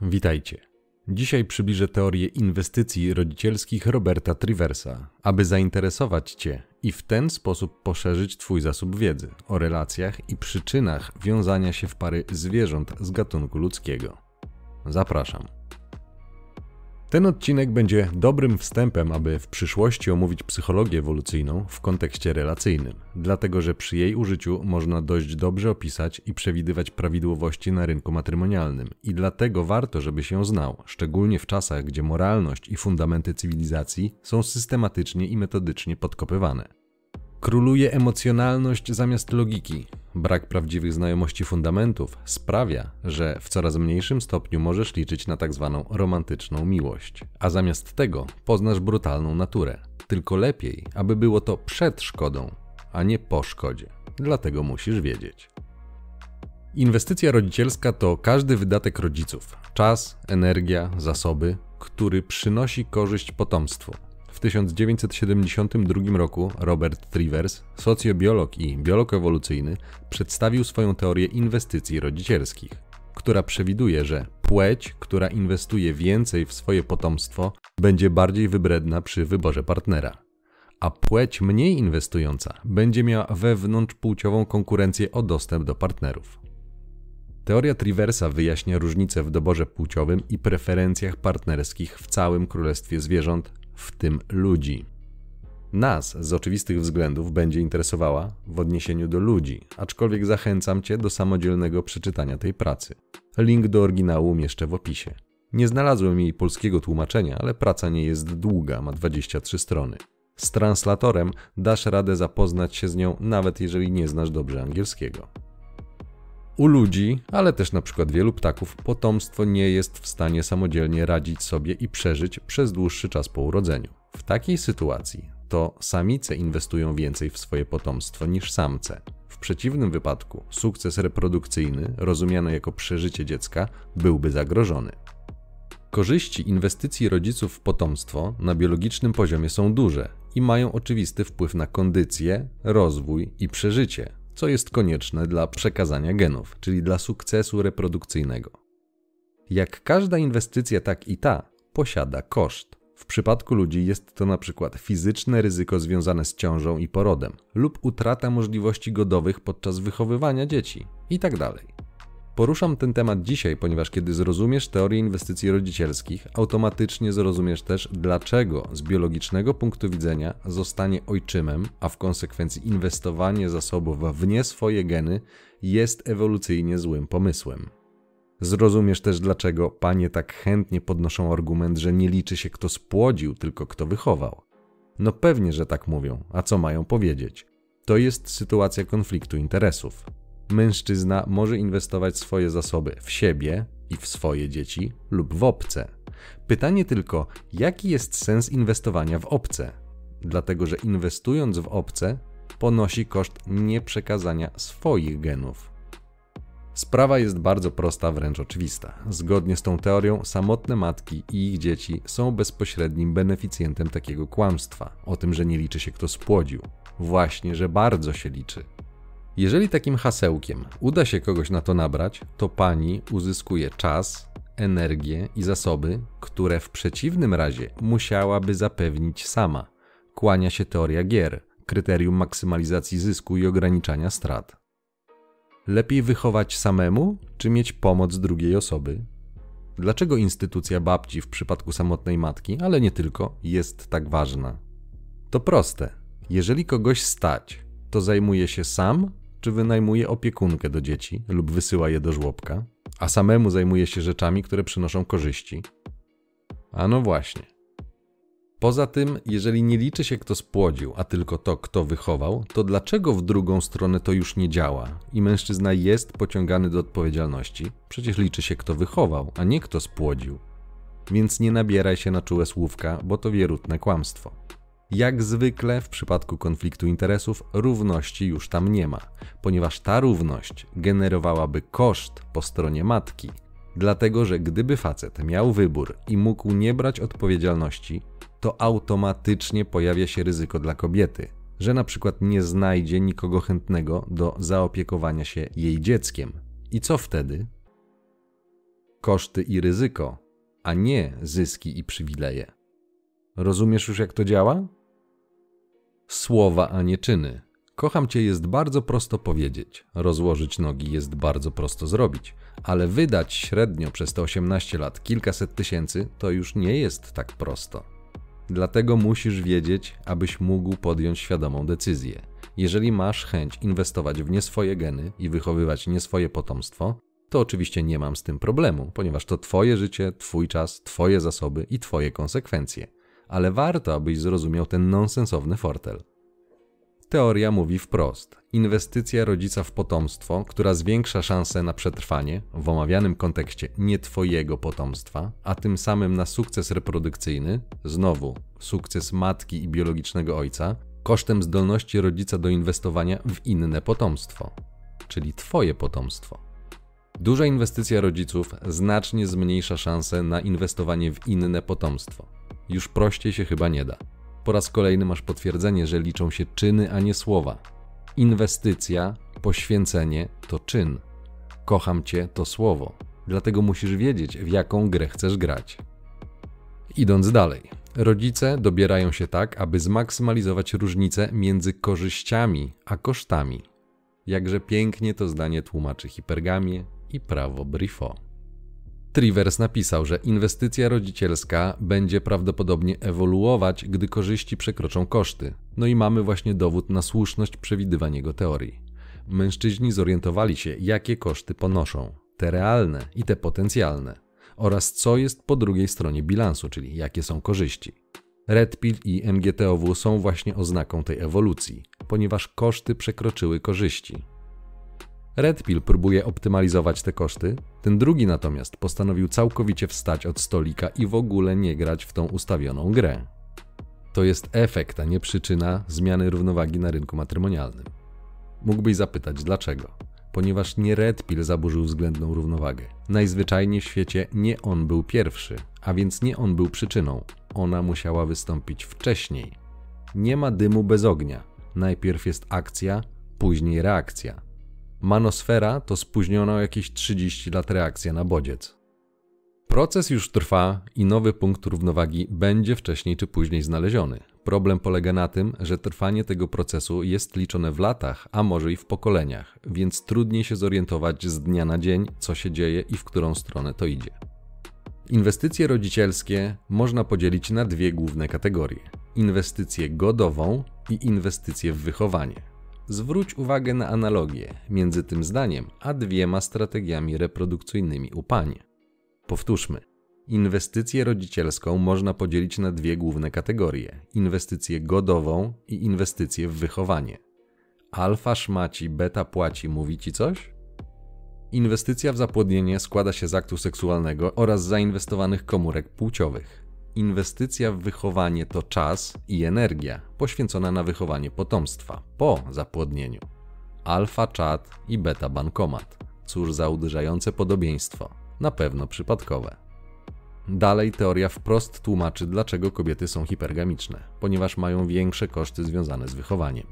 Witajcie. Dzisiaj przybliżę teorię inwestycji rodzicielskich Roberta Triversa, aby zainteresować Cię i w ten sposób poszerzyć Twój zasób wiedzy o relacjach i przyczynach wiązania się w pary zwierząt z gatunku ludzkiego. Zapraszam. Ten odcinek będzie dobrym wstępem, aby w przyszłości omówić psychologię ewolucyjną w kontekście relacyjnym, dlatego że przy jej użyciu można dość dobrze opisać i przewidywać prawidłowości na rynku matrymonialnym i dlatego warto, żeby się znał, szczególnie w czasach, gdzie moralność i fundamenty cywilizacji są systematycznie i metodycznie podkopywane. Króluje emocjonalność zamiast logiki. Brak prawdziwych znajomości fundamentów sprawia, że w coraz mniejszym stopniu możesz liczyć na tak zwaną romantyczną miłość, a zamiast tego poznasz brutalną naturę. Tylko lepiej, aby było to przed szkodą, a nie po szkodzie. Dlatego musisz wiedzieć. Inwestycja rodzicielska to każdy wydatek rodziców czas, energia, zasoby, który przynosi korzyść potomstwu. W 1972 roku Robert Trivers, socjobiolog i biolog ewolucyjny, przedstawił swoją teorię inwestycji rodzicielskich, która przewiduje, że płeć, która inwestuje więcej w swoje potomstwo, będzie bardziej wybredna przy wyborze partnera, a płeć mniej inwestująca będzie miała wewnątrzpłciową konkurencję o dostęp do partnerów. Teoria Triversa wyjaśnia różnice w doborze płciowym i preferencjach partnerskich w całym królestwie zwierząt, w tym ludzi. Nas z oczywistych względów będzie interesowała w odniesieniu do ludzi, aczkolwiek zachęcam Cię do samodzielnego przeczytania tej pracy. Link do oryginału umieszczę w opisie. Nie znalazłem jej polskiego tłumaczenia, ale praca nie jest długa, ma 23 strony. Z translatorem dasz radę zapoznać się z nią, nawet jeżeli nie znasz dobrze angielskiego. U ludzi, ale też na przykład wielu ptaków, potomstwo nie jest w stanie samodzielnie radzić sobie i przeżyć przez dłuższy czas po urodzeniu. W takiej sytuacji to samice inwestują więcej w swoje potomstwo niż samce. W przeciwnym wypadku sukces reprodukcyjny, rozumiany jako przeżycie dziecka, byłby zagrożony. Korzyści inwestycji rodziców w potomstwo na biologicznym poziomie są duże i mają oczywisty wpływ na kondycję, rozwój i przeżycie, co jest konieczne dla przekazania genów, czyli dla sukcesu reprodukcyjnego. Jak każda inwestycja, tak i ta posiada koszt. W przypadku ludzi jest to na przykład fizyczne ryzyko związane z ciążą i porodem, lub utrata możliwości godowych podczas wychowywania dzieci, itd. Poruszam ten temat dzisiaj, ponieważ kiedy zrozumiesz teorię inwestycji rodzicielskich, automatycznie zrozumiesz też, dlaczego z biologicznego punktu widzenia zostanie ojczymem, a w konsekwencji inwestowanie zasobów w nie swoje geny jest ewolucyjnie złym pomysłem. Zrozumiesz też, dlaczego panie tak chętnie podnoszą argument, że nie liczy się kto spłodził, tylko kto wychował. No pewnie, że tak mówią, a co mają powiedzieć? To jest sytuacja konfliktu interesów mężczyzna może inwestować swoje zasoby w siebie i w swoje dzieci lub w obce. Pytanie tylko, jaki jest sens inwestowania w obce? Dlatego, że inwestując w obce, ponosi koszt nieprzekazania swoich genów. Sprawa jest bardzo prosta, wręcz oczywista. Zgodnie z tą teorią, samotne matki i ich dzieci są bezpośrednim beneficjentem takiego kłamstwa o tym, że nie liczy się kto spłodził. Właśnie, że bardzo się liczy. Jeżeli takim hasełkiem uda się kogoś na to nabrać, to pani uzyskuje czas, energię i zasoby, które w przeciwnym razie musiałaby zapewnić sama. Kłania się teoria gier, kryterium maksymalizacji zysku i ograniczania strat. Lepiej wychować samemu, czy mieć pomoc drugiej osoby? Dlaczego instytucja babci w przypadku samotnej matki, ale nie tylko, jest tak ważna? To proste. Jeżeli kogoś stać, to zajmuje się sam czy wynajmuje opiekunkę do dzieci lub wysyła je do żłobka, a samemu zajmuje się rzeczami, które przynoszą korzyści. A no właśnie. Poza tym, jeżeli nie liczy się kto spłodził, a tylko to, kto wychował, to dlaczego w drugą stronę to już nie działa i mężczyzna jest pociągany do odpowiedzialności? Przecież liczy się kto wychował, a nie kto spłodził. Więc nie nabieraj się na czułe słówka, bo to wierutne kłamstwo. Jak zwykle w przypadku konfliktu interesów, równości już tam nie ma, ponieważ ta równość generowałaby koszt po stronie matki. Dlatego, że gdyby facet miał wybór i mógł nie brać odpowiedzialności, to automatycznie pojawia się ryzyko dla kobiety, że na przykład nie znajdzie nikogo chętnego do zaopiekowania się jej dzieckiem. I co wtedy? koszty i ryzyko, a nie zyski i przywileje. Rozumiesz już, jak to działa? Słowa, a nie czyny. Kocham cię jest bardzo prosto powiedzieć, rozłożyć nogi jest bardzo prosto zrobić, ale wydać średnio przez te 18 lat kilkaset tysięcy to już nie jest tak prosto. Dlatego musisz wiedzieć, abyś mógł podjąć świadomą decyzję. Jeżeli masz chęć inwestować w nie swoje geny i wychowywać nie swoje potomstwo, to oczywiście nie mam z tym problemu, ponieważ to Twoje życie, Twój czas, Twoje zasoby i Twoje konsekwencje. Ale warto, abyś zrozumiał ten nonsensowny fortel. Teoria mówi wprost: inwestycja rodzica w potomstwo, która zwiększa szanse na przetrwanie, w omawianym kontekście nie Twojego potomstwa, a tym samym na sukces reprodukcyjny, znowu sukces matki i biologicznego ojca, kosztem zdolności rodzica do inwestowania w inne potomstwo, czyli Twoje potomstwo. Duża inwestycja rodziców znacznie zmniejsza szanse na inwestowanie w inne potomstwo. Już prościej się chyba nie da. Po raz kolejny masz potwierdzenie, że liczą się czyny, a nie słowa. Inwestycja, poświęcenie to czyn. Kocham cię to słowo. Dlatego musisz wiedzieć, w jaką grę chcesz grać. Idąc dalej, rodzice dobierają się tak, aby zmaksymalizować różnicę między korzyściami a kosztami. Jakże pięknie to zdanie tłumaczy hipergamie i prawo Brifo. Trivers napisał, że inwestycja rodzicielska będzie prawdopodobnie ewoluować, gdy korzyści przekroczą koszty. No i mamy właśnie dowód na słuszność przewidywań jego teorii. Mężczyźni zorientowali się, jakie koszty ponoszą, te realne i te potencjalne, oraz co jest po drugiej stronie bilansu, czyli jakie są korzyści. Red Pill i MGTOW są właśnie oznaką tej ewolucji, ponieważ koszty przekroczyły korzyści. Red Pill próbuje optymalizować te koszty, ten drugi natomiast postanowił całkowicie wstać od stolika i w ogóle nie grać w tą ustawioną grę. To jest efekt, a nie przyczyna zmiany równowagi na rynku matrymonialnym. Mógłbyś zapytać dlaczego? Ponieważ nie Red Pill zaburzył względną równowagę. Najzwyczajniej w świecie nie on był pierwszy, a więc nie on był przyczyną. Ona musiała wystąpić wcześniej. Nie ma dymu bez ognia. Najpierw jest akcja, później reakcja. Manosfera to spóźniona o jakieś 30 lat reakcja na bodziec. Proces już trwa i nowy punkt równowagi będzie wcześniej czy później znaleziony. Problem polega na tym, że trwanie tego procesu jest liczone w latach, a może i w pokoleniach, więc trudniej się zorientować z dnia na dzień, co się dzieje i w którą stronę to idzie. Inwestycje rodzicielskie można podzielić na dwie główne kategorie: inwestycję godową i inwestycję w wychowanie. Zwróć uwagę na analogię między tym zdaniem a dwiema strategiami reprodukcyjnymi u panie. Powtórzmy. Inwestycję rodzicielską można podzielić na dwie główne kategorie: inwestycję godową i inwestycję w wychowanie. Alfa szmaci, beta płaci, mówi ci coś? Inwestycja w zapłodnienie składa się z aktu seksualnego oraz zainwestowanych komórek płciowych. Inwestycja w wychowanie to czas i energia poświęcona na wychowanie potomstwa po zapłodnieniu. Alfa czat i beta bankomat. Cóż za uderzające podobieństwo, na pewno przypadkowe. Dalej teoria wprost tłumaczy, dlaczego kobiety są hipergamiczne, ponieważ mają większe koszty związane z wychowaniem.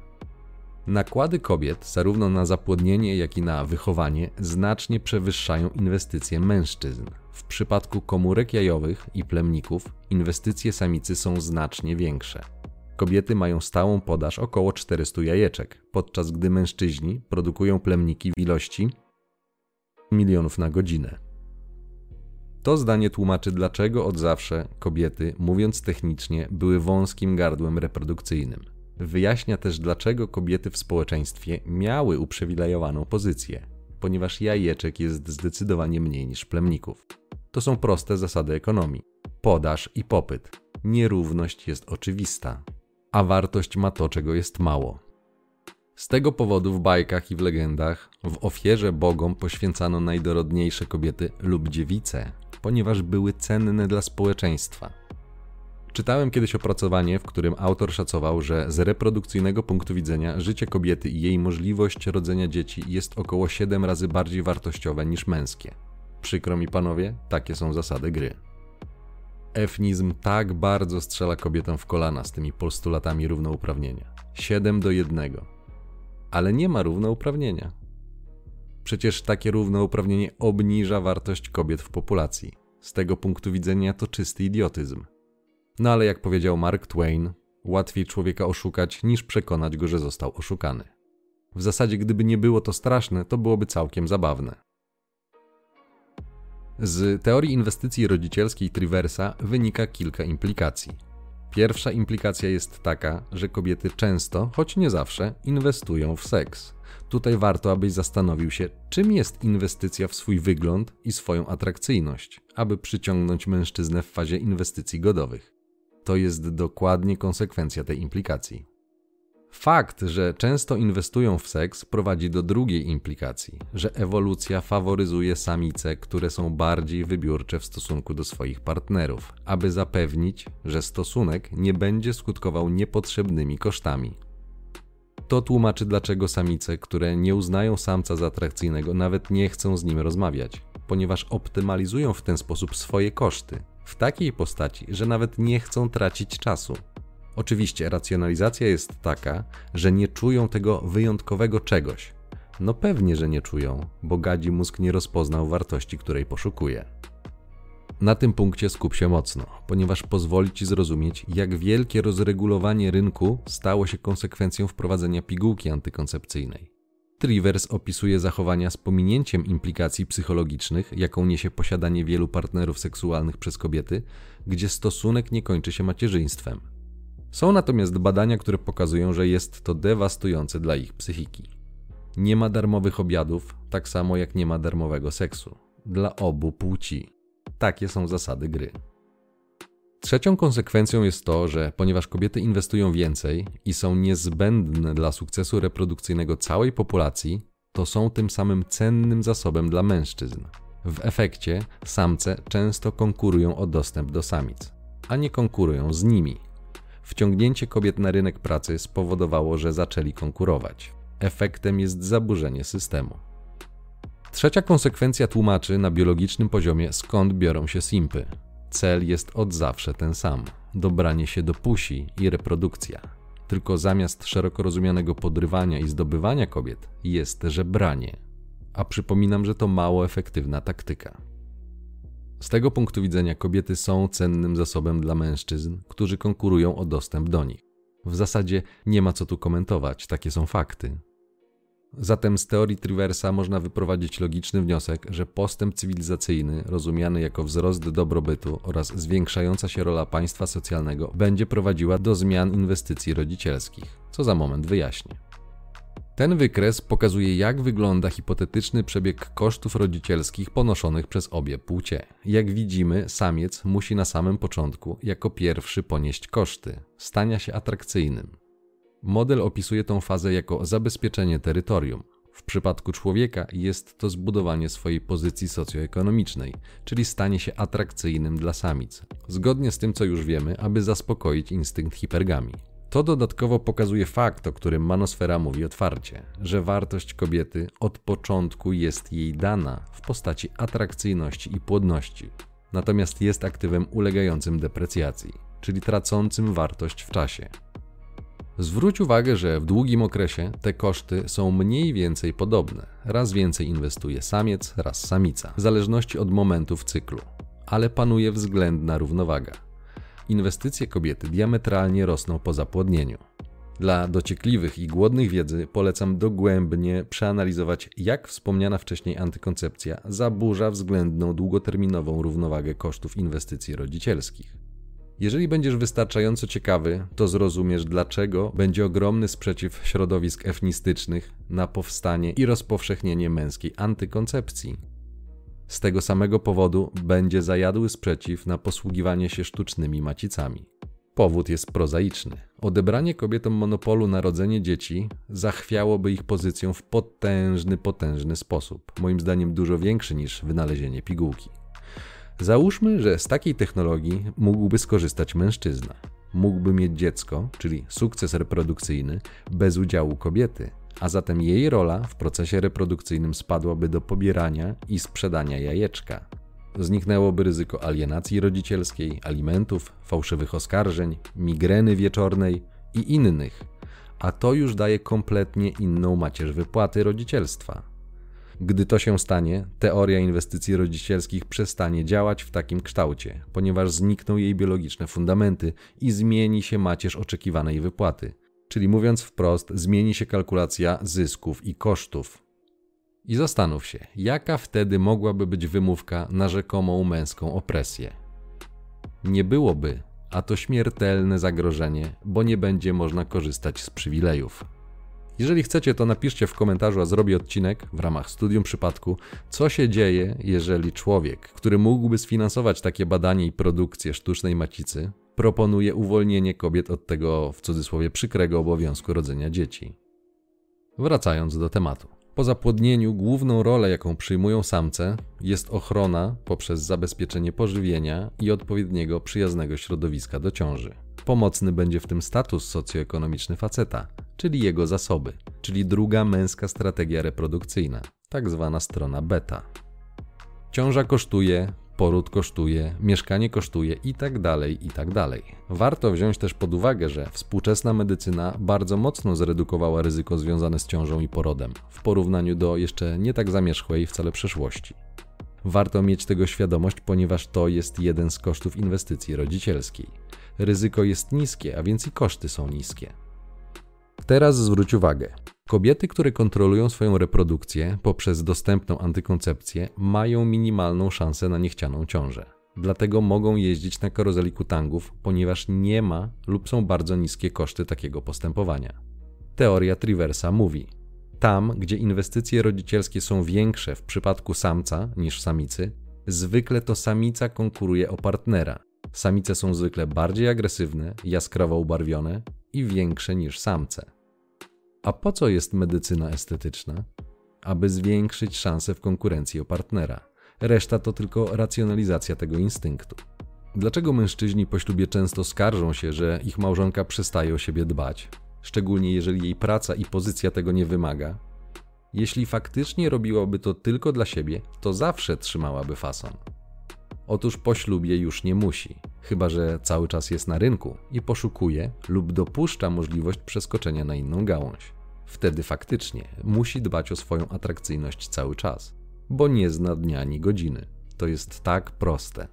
Nakłady kobiet, zarówno na zapłodnienie, jak i na wychowanie, znacznie przewyższają inwestycje mężczyzn. W przypadku komórek jajowych i plemników inwestycje samicy są znacznie większe. Kobiety mają stałą podaż około 400 jajeczek, podczas gdy mężczyźni produkują plemniki w ilości milionów na godzinę. To zdanie tłumaczy, dlaczego od zawsze kobiety, mówiąc technicznie, były wąskim gardłem reprodukcyjnym. Wyjaśnia też, dlaczego kobiety w społeczeństwie miały uprzywilejowaną pozycję, ponieważ jajeczek jest zdecydowanie mniej niż plemników. To są proste zasady ekonomii. Podaż i popyt. Nierówność jest oczywista, a wartość ma to, czego jest mało. Z tego powodu w bajkach i w legendach w ofierze bogom poświęcano najdorodniejsze kobiety lub dziewice, ponieważ były cenne dla społeczeństwa. Czytałem kiedyś opracowanie, w którym autor szacował, że z reprodukcyjnego punktu widzenia życie kobiety i jej możliwość rodzenia dzieci jest około 7 razy bardziej wartościowe niż męskie. Przykro mi panowie, takie są zasady gry. Efnizm tak bardzo strzela kobietom w kolana z tymi postulatami równouprawnienia. 7 do 1. Ale nie ma równouprawnienia. Przecież takie równouprawnienie obniża wartość kobiet w populacji. Z tego punktu widzenia to czysty idiotyzm. No ale jak powiedział Mark Twain, łatwiej człowieka oszukać niż przekonać go, że został oszukany. W zasadzie, gdyby nie było to straszne, to byłoby całkiem zabawne. Z teorii inwestycji rodzicielskiej Triversa wynika kilka implikacji. Pierwsza implikacja jest taka, że kobiety często, choć nie zawsze, inwestują w seks. Tutaj warto, abyś zastanowił się, czym jest inwestycja w swój wygląd i swoją atrakcyjność, aby przyciągnąć mężczyznę w fazie inwestycji godowych. To jest dokładnie konsekwencja tej implikacji. Fakt, że często inwestują w seks, prowadzi do drugiej implikacji, że ewolucja faworyzuje samice, które są bardziej wybiórcze w stosunku do swoich partnerów, aby zapewnić, że stosunek nie będzie skutkował niepotrzebnymi kosztami. To tłumaczy, dlaczego samice, które nie uznają samca za atrakcyjnego, nawet nie chcą z nim rozmawiać, ponieważ optymalizują w ten sposób swoje koszty w takiej postaci, że nawet nie chcą tracić czasu. Oczywiście racjonalizacja jest taka, że nie czują tego wyjątkowego czegoś. No pewnie, że nie czują, bo gadzi mózg nie rozpoznał wartości, której poszukuje. Na tym punkcie skup się mocno, ponieważ pozwoli ci zrozumieć, jak wielkie rozregulowanie rynku stało się konsekwencją wprowadzenia pigułki antykoncepcyjnej. Trivers opisuje zachowania z pominięciem implikacji psychologicznych, jaką niesie posiadanie wielu partnerów seksualnych przez kobiety, gdzie stosunek nie kończy się macierzyństwem. Są natomiast badania, które pokazują, że jest to dewastujące dla ich psychiki. Nie ma darmowych obiadów, tak samo jak nie ma darmowego seksu. Dla obu płci. Takie są zasady gry. Trzecią konsekwencją jest to, że ponieważ kobiety inwestują więcej i są niezbędne dla sukcesu reprodukcyjnego całej populacji, to są tym samym cennym zasobem dla mężczyzn. W efekcie samce często konkurują o dostęp do samic, a nie konkurują z nimi. Wciągnięcie kobiet na rynek pracy spowodowało, że zaczęli konkurować. Efektem jest zaburzenie systemu. Trzecia konsekwencja tłumaczy na biologicznym poziomie skąd biorą się simpy. Cel jest od zawsze ten sam: dobranie się do pusi i reprodukcja. Tylko zamiast szeroko rozumianego podrywania i zdobywania kobiet jest żebranie. A przypominam, że to mało efektywna taktyka. Z tego punktu widzenia kobiety są cennym zasobem dla mężczyzn, którzy konkurują o dostęp do nich. W zasadzie nie ma co tu komentować, takie są fakty. Zatem z teorii Triversa można wyprowadzić logiczny wniosek, że postęp cywilizacyjny, rozumiany jako wzrost dobrobytu oraz zwiększająca się rola państwa socjalnego, będzie prowadziła do zmian inwestycji rodzicielskich, co za moment wyjaśnię. Ten wykres pokazuje, jak wygląda hipotetyczny przebieg kosztów rodzicielskich ponoszonych przez obie płcie. Jak widzimy, samiec musi na samym początku, jako pierwszy ponieść koszty, stania się atrakcyjnym. Model opisuje tą fazę jako zabezpieczenie terytorium. W przypadku człowieka jest to zbudowanie swojej pozycji socjoekonomicznej, czyli stanie się atrakcyjnym dla samic, zgodnie z tym, co już wiemy, aby zaspokoić instynkt hipergami. To dodatkowo pokazuje fakt, o którym manosfera mówi otwarcie, że wartość kobiety od początku jest jej dana w postaci atrakcyjności i płodności, natomiast jest aktywem ulegającym deprecjacji, czyli tracącym wartość w czasie. Zwróć uwagę, że w długim okresie te koszty są mniej więcej podobne. Raz więcej inwestuje samiec, raz samica, w zależności od momentu w cyklu, ale panuje względna równowaga. Inwestycje kobiety diametralnie rosną po zapłodnieniu. Dla dociekliwych i głodnych wiedzy polecam dogłębnie przeanalizować, jak wspomniana wcześniej antykoncepcja zaburza względną długoterminową równowagę kosztów inwestycji rodzicielskich. Jeżeli będziesz wystarczająco ciekawy, to zrozumiesz, dlaczego będzie ogromny sprzeciw środowisk efnistycznych na powstanie i rozpowszechnienie męskiej antykoncepcji. Z tego samego powodu będzie zajadły sprzeciw na posługiwanie się sztucznymi macicami. Powód jest prozaiczny. Odebranie kobietom monopolu na rodzenie dzieci zachwiałoby ich pozycją w potężny, potężny sposób, moim zdaniem dużo większy niż wynalezienie pigułki. Załóżmy, że z takiej technologii mógłby skorzystać mężczyzna. Mógłby mieć dziecko, czyli sukces reprodukcyjny, bez udziału kobiety, a zatem jej rola w procesie reprodukcyjnym spadłaby do pobierania i sprzedania jajeczka. Zniknęłoby ryzyko alienacji rodzicielskiej, alimentów, fałszywych oskarżeń, migreny wieczornej i innych, a to już daje kompletnie inną macierz wypłaty rodzicielstwa. Gdy to się stanie, teoria inwestycji rodzicielskich przestanie działać w takim kształcie, ponieważ znikną jej biologiczne fundamenty i zmieni się macierz oczekiwanej wypłaty. Czyli mówiąc wprost, zmieni się kalkulacja zysków i kosztów. I zastanów się, jaka wtedy mogłaby być wymówka na rzekomą męską opresję. Nie byłoby, a to śmiertelne zagrożenie, bo nie będzie można korzystać z przywilejów. Jeżeli chcecie, to napiszcie w komentarzu, a zrobię odcinek w ramach studium przypadku, co się dzieje, jeżeli człowiek, który mógłby sfinansować takie badanie i produkcję sztucznej macicy, proponuje uwolnienie kobiet od tego w cudzysłowie przykrego obowiązku rodzenia dzieci. Wracając do tematu. Po zapłodnieniu główną rolę, jaką przyjmują samce, jest ochrona poprzez zabezpieczenie pożywienia i odpowiedniego przyjaznego środowiska do ciąży. Pomocny będzie w tym status socjoekonomiczny faceta, czyli jego zasoby, czyli druga męska strategia reprodukcyjna, tak zwana strona beta. Ciąża kosztuje, poród kosztuje, mieszkanie kosztuje i tak dalej, i tak. Warto wziąć też pod uwagę, że współczesna medycyna bardzo mocno zredukowała ryzyko związane z ciążą i porodem w porównaniu do jeszcze nie tak zamierzchłej wcale przeszłości. Warto mieć tego świadomość, ponieważ to jest jeden z kosztów inwestycji rodzicielskiej. Ryzyko jest niskie, a więc i koszty są niskie. Teraz zwróć uwagę. Kobiety, które kontrolują swoją reprodukcję poprzez dostępną antykoncepcję, mają minimalną szansę na niechcianą ciążę. Dlatego mogą jeździć na karuzeli kutangów, ponieważ nie ma lub są bardzo niskie koszty takiego postępowania. Teoria Triversa mówi: tam, gdzie inwestycje rodzicielskie są większe w przypadku samca niż samicy, zwykle to samica konkuruje o partnera. Samice są zwykle bardziej agresywne, jaskrawo ubarwione i większe niż samce. A po co jest medycyna estetyczna? Aby zwiększyć szanse w konkurencji o partnera. Reszta to tylko racjonalizacja tego instynktu. Dlaczego mężczyźni po ślubie często skarżą się, że ich małżonka przestaje o siebie dbać, szczególnie jeżeli jej praca i pozycja tego nie wymaga? Jeśli faktycznie robiłaby to tylko dla siebie, to zawsze trzymałaby fason. Otóż po ślubie już nie musi, chyba że cały czas jest na rynku i poszukuje lub dopuszcza możliwość przeskoczenia na inną gałąź. Wtedy faktycznie musi dbać o swoją atrakcyjność cały czas, bo nie zna dnia ani godziny. To jest tak proste.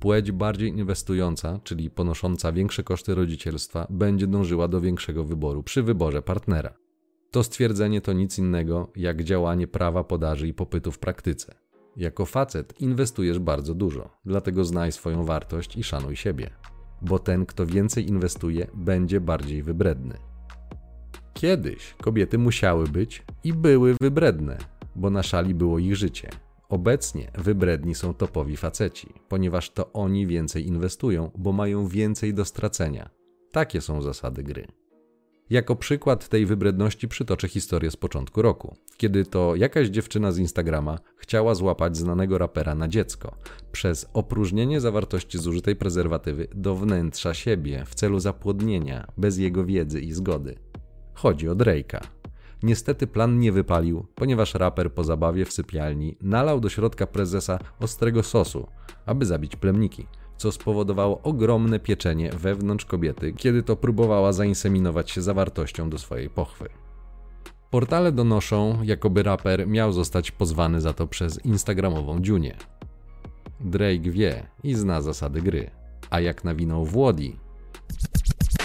Płeć bardziej inwestująca, czyli ponosząca większe koszty rodzicielstwa, będzie dążyła do większego wyboru przy wyborze partnera. To stwierdzenie to nic innego jak działanie prawa podaży i popytu w praktyce. Jako facet inwestujesz bardzo dużo, dlatego znaj swoją wartość i szanuj siebie, bo ten, kto więcej inwestuje, będzie bardziej wybredny. Kiedyś kobiety musiały być i były wybredne, bo na szali było ich życie. Obecnie wybredni są topowi faceci, ponieważ to oni więcej inwestują, bo mają więcej do stracenia. Takie są zasady gry. Jako przykład tej wybredności przytoczę historię z początku roku, kiedy to jakaś dziewczyna z Instagrama chciała złapać znanego rapera na dziecko przez opróżnienie zawartości zużytej prezerwatywy do wnętrza siebie w celu zapłodnienia bez jego wiedzy i zgody. Chodzi o Drake'a. Niestety plan nie wypalił, ponieważ raper po zabawie w sypialni nalał do środka prezesa ostrego sosu, aby zabić plemniki – co spowodowało ogromne pieczenie wewnątrz kobiety, kiedy to próbowała zainseminować się zawartością do swojej pochwy. Portale donoszą, jakoby raper miał zostać pozwany za to przez instagramową Junię. Drake wie i zna zasady gry, a jak nawinął Włodi,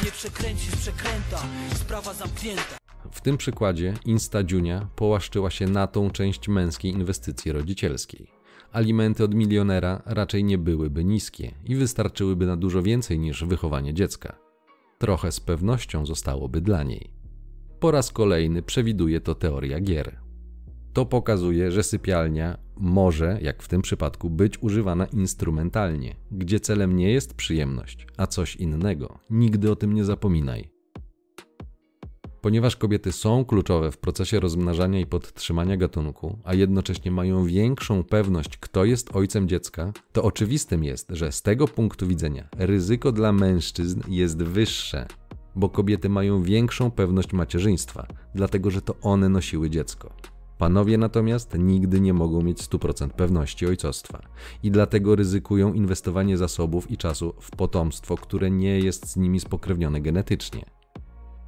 nie przekręcisz przekręta, sprawa zamknięta. W tym przykładzie Insta Junia połaszczyła się na tą część męskiej inwestycji rodzicielskiej alimenty od milionera raczej nie byłyby niskie i wystarczyłyby na dużo więcej niż wychowanie dziecka. Trochę z pewnością zostałoby dla niej. Po raz kolejny przewiduje to teoria gier. To pokazuje, że sypialnia może, jak w tym przypadku, być używana instrumentalnie, gdzie celem nie jest przyjemność, a coś innego. Nigdy o tym nie zapominaj. Ponieważ kobiety są kluczowe w procesie rozmnażania i podtrzymania gatunku, a jednocześnie mają większą pewność, kto jest ojcem dziecka, to oczywistym jest, że z tego punktu widzenia ryzyko dla mężczyzn jest wyższe, bo kobiety mają większą pewność macierzyństwa, dlatego że to one nosiły dziecko. Panowie natomiast nigdy nie mogą mieć 100% pewności ojcostwa i dlatego ryzykują inwestowanie zasobów i czasu w potomstwo, które nie jest z nimi spokrewnione genetycznie.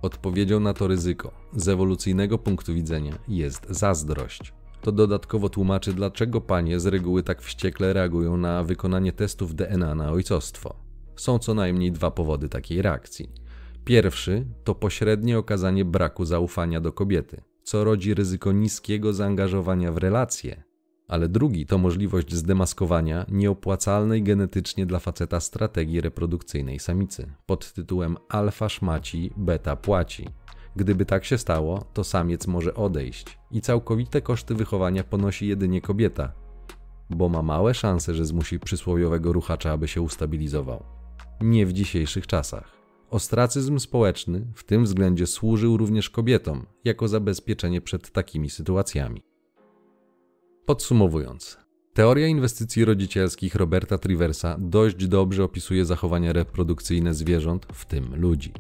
Odpowiedzią na to ryzyko z ewolucyjnego punktu widzenia jest zazdrość. To dodatkowo tłumaczy, dlaczego panie z reguły tak wściekle reagują na wykonanie testów DNA na ojcostwo. Są co najmniej dwa powody takiej reakcji. Pierwszy to pośrednie okazanie braku zaufania do kobiety, co rodzi ryzyko niskiego zaangażowania w relacje, ale drugi to możliwość zdemaskowania nieopłacalnej genetycznie dla faceta strategii reprodukcyjnej samicy pod tytułem alfa szmaci, beta płaci. Gdyby tak się stało, to samiec może odejść i całkowite koszty wychowania ponosi jedynie kobieta, bo ma małe szanse, że zmusi przysłowiowego ruchacza, aby się ustabilizował. Nie w dzisiejszych czasach. Ostracyzm społeczny w tym względzie służył również kobietom jako zabezpieczenie przed takimi sytuacjami. Podsumowując, teoria inwestycji rodzicielskich Roberta Triversa dość dobrze opisuje zachowania reprodukcyjne zwierząt, w tym ludzi.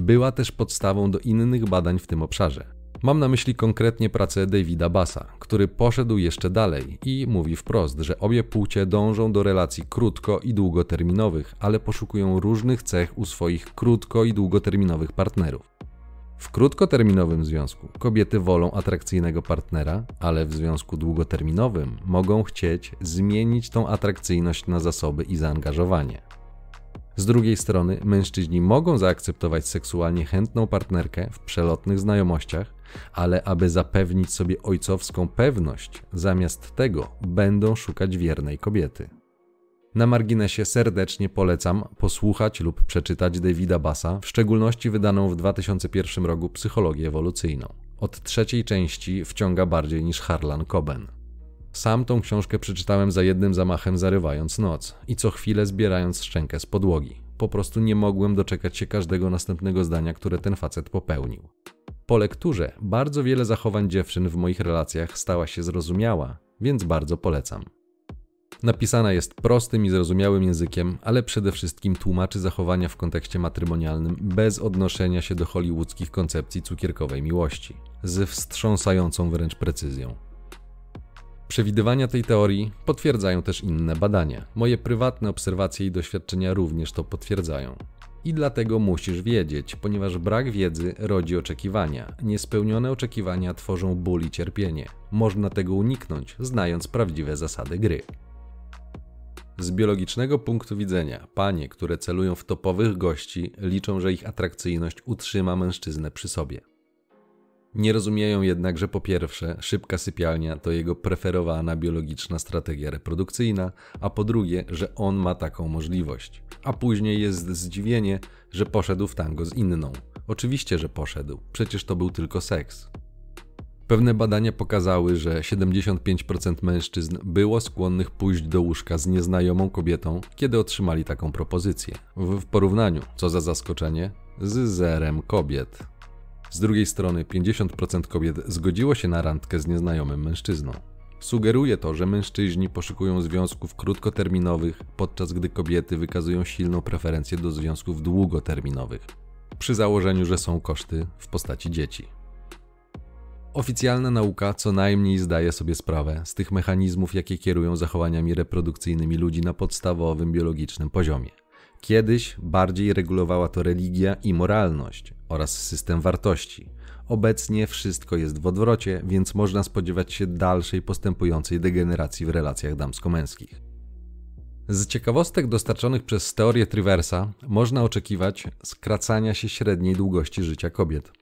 Była też podstawą do innych badań w tym obszarze. Mam na myśli konkretnie pracę Davida Bassa, który poszedł jeszcze dalej i mówi wprost, że obie płcie dążą do relacji krótko i długoterminowych, ale poszukują różnych cech u swoich krótko i długoterminowych partnerów. W krótkoterminowym związku kobiety wolą atrakcyjnego partnera, ale w związku długoterminowym mogą chcieć zmienić tą atrakcyjność na zasoby i zaangażowanie. Z drugiej strony, mężczyźni mogą zaakceptować seksualnie chętną partnerkę w przelotnych znajomościach, ale aby zapewnić sobie ojcowską pewność, zamiast tego będą szukać wiernej kobiety. Na marginesie serdecznie polecam posłuchać lub przeczytać Davida Bassa, w szczególności wydaną w 2001 roku Psychologię ewolucyjną. Od trzeciej części wciąga bardziej niż Harlan Coben. Sam tą książkę przeczytałem za jednym zamachem, zarywając noc i co chwilę zbierając szczękę z podłogi. Po prostu nie mogłem doczekać się każdego następnego zdania, które ten facet popełnił. Po lekturze bardzo wiele zachowań dziewczyn w moich relacjach stała się zrozumiała, więc bardzo polecam. Napisana jest prostym i zrozumiałym językiem, ale przede wszystkim tłumaczy zachowania w kontekście matrymonialnym bez odnoszenia się do hollywoodzkich koncepcji cukierkowej miłości, z wstrząsającą wręcz precyzją. Przewidywania tej teorii potwierdzają też inne badania. Moje prywatne obserwacje i doświadczenia również to potwierdzają. I dlatego musisz wiedzieć, ponieważ brak wiedzy rodzi oczekiwania. Niespełnione oczekiwania tworzą ból i cierpienie. Można tego uniknąć, znając prawdziwe zasady gry. Z biologicznego punktu widzenia, panie, które celują w topowych gości, liczą, że ich atrakcyjność utrzyma mężczyznę przy sobie. Nie rozumieją jednak, że po pierwsze, szybka sypialnia to jego preferowana biologiczna strategia reprodukcyjna, a po drugie, że on ma taką możliwość. A później jest zdziwienie, że poszedł w tango z inną. Oczywiście, że poszedł, przecież to był tylko seks. Pewne badania pokazały, że 75% mężczyzn było skłonnych pójść do łóżka z nieznajomą kobietą, kiedy otrzymali taką propozycję. W porównaniu, co za zaskoczenie, z zerem kobiet. Z drugiej strony 50% kobiet zgodziło się na randkę z nieznajomym mężczyzną. Sugeruje to, że mężczyźni poszukują związków krótkoterminowych, podczas gdy kobiety wykazują silną preferencję do związków długoterminowych, przy założeniu, że są koszty w postaci dzieci. Oficjalna nauka co najmniej zdaje sobie sprawę z tych mechanizmów, jakie kierują zachowaniami reprodukcyjnymi ludzi na podstawowym biologicznym poziomie. Kiedyś bardziej regulowała to religia i moralność oraz system wartości. Obecnie wszystko jest w odwrocie, więc można spodziewać się dalszej postępującej degeneracji w relacjach damsko-męskich. Z ciekawostek dostarczonych przez teorię Triversa można oczekiwać skracania się średniej długości życia kobiet,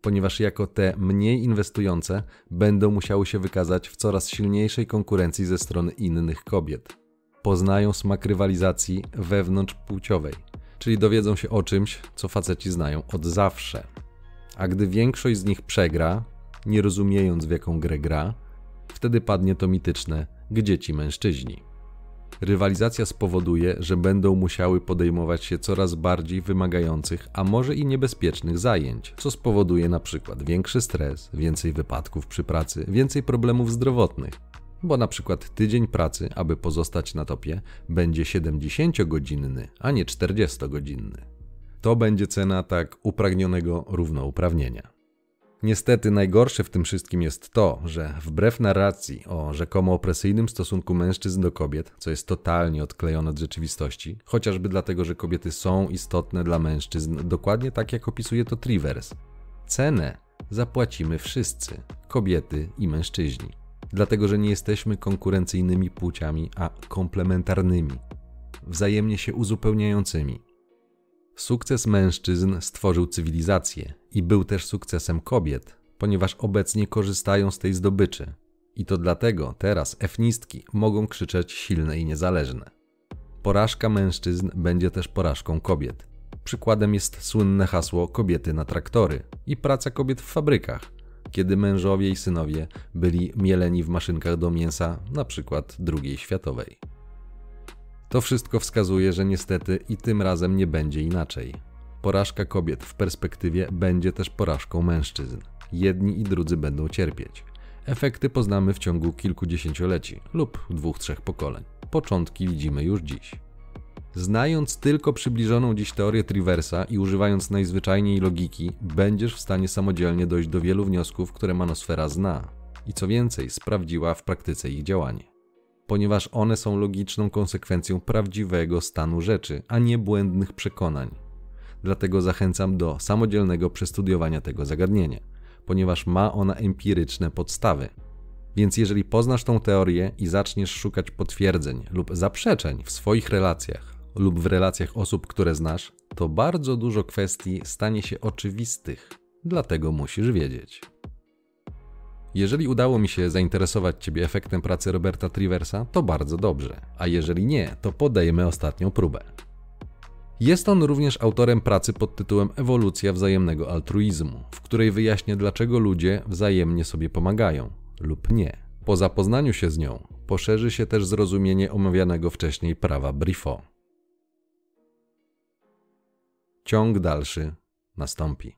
ponieważ jako te mniej inwestujące będą musiały się wykazać w coraz silniejszej konkurencji ze strony innych kobiet poznają smak rywalizacji wewnątrzpłciowej, czyli dowiedzą się o czymś, co faceci znają od zawsze. A gdy większość z nich przegra, nie rozumiejąc w jaką grę gra, wtedy padnie to mityczne, gdzie ci mężczyźni. Rywalizacja spowoduje, że będą musiały podejmować się coraz bardziej wymagających, a może i niebezpiecznych zajęć, co spowoduje na przykład większy stres, więcej wypadków przy pracy, więcej problemów zdrowotnych, bo na przykład tydzień pracy, aby pozostać na topie, będzie 70-godzinny, a nie 40-godzinny. To będzie cena tak upragnionego równouprawnienia. Niestety najgorsze w tym wszystkim jest to, że wbrew narracji o rzekomo opresyjnym stosunku mężczyzn do kobiet, co jest totalnie odklejone od rzeczywistości, chociażby dlatego, że kobiety są istotne dla mężczyzn, dokładnie tak jak opisuje to Trivers, cenę zapłacimy wszyscy kobiety i mężczyźni. dlatego że nie jesteśmy konkurencyjnymi płciami, a komplementarnymi, wzajemnie się uzupełniającymi. Sukces mężczyzn stworzył cywilizację i był też sukcesem kobiet, ponieważ obecnie korzystają z tej zdobyczy. I to dlatego teraz efnistki mogą krzyczeć silne i niezależne. Porażka mężczyzn będzie też porażką kobiet. Przykładem jest słynne hasło kobiety na traktory i praca kobiet w fabrykach, kiedy mężowie i synowie byli mieleni w maszynkach do mięsa, na przykład II światowej. To wszystko wskazuje, że niestety i tym razem nie będzie inaczej. Porażka kobiet w perspektywie będzie też porażką mężczyzn. Jedni i drudzy będą cierpieć. Efekty poznamy w ciągu kilkudziesięcioleci lub dwóch, trzech pokoleń. Początki widzimy już dziś. Znając tylko przybliżoną dziś teorię Triversa i używając najzwyczajniej logiki, będziesz w stanie samodzielnie dojść do wielu wniosków, które manosfera zna i co więcej, sprawdziła w praktyce ich działanie. Ponieważ one są logiczną konsekwencją prawdziwego stanu rzeczy, a nie błędnych przekonań. Dlatego zachęcam do samodzielnego przestudiowania tego zagadnienia, ponieważ ma ona empiryczne podstawy. Więc jeżeli poznasz tą teorię i zaczniesz szukać potwierdzeń lub zaprzeczeń w swoich relacjach, lub w relacjach osób, które znasz, to bardzo dużo kwestii stanie się oczywistych, dlatego musisz wiedzieć. Jeżeli udało mi się zainteresować Ciebie efektem pracy Roberta Triversa, to bardzo dobrze, a jeżeli nie, to podejmę ostatnią próbę. Jest on również autorem pracy pod tytułem Ewolucja wzajemnego altruizmu, w której wyjaśnia, dlaczego ludzie wzajemnie sobie pomagają lub nie. Po zapoznaniu się z nią, poszerzy się też zrozumienie omawianego wcześniej prawa Brifo. Ciąg dalszy nastąpi.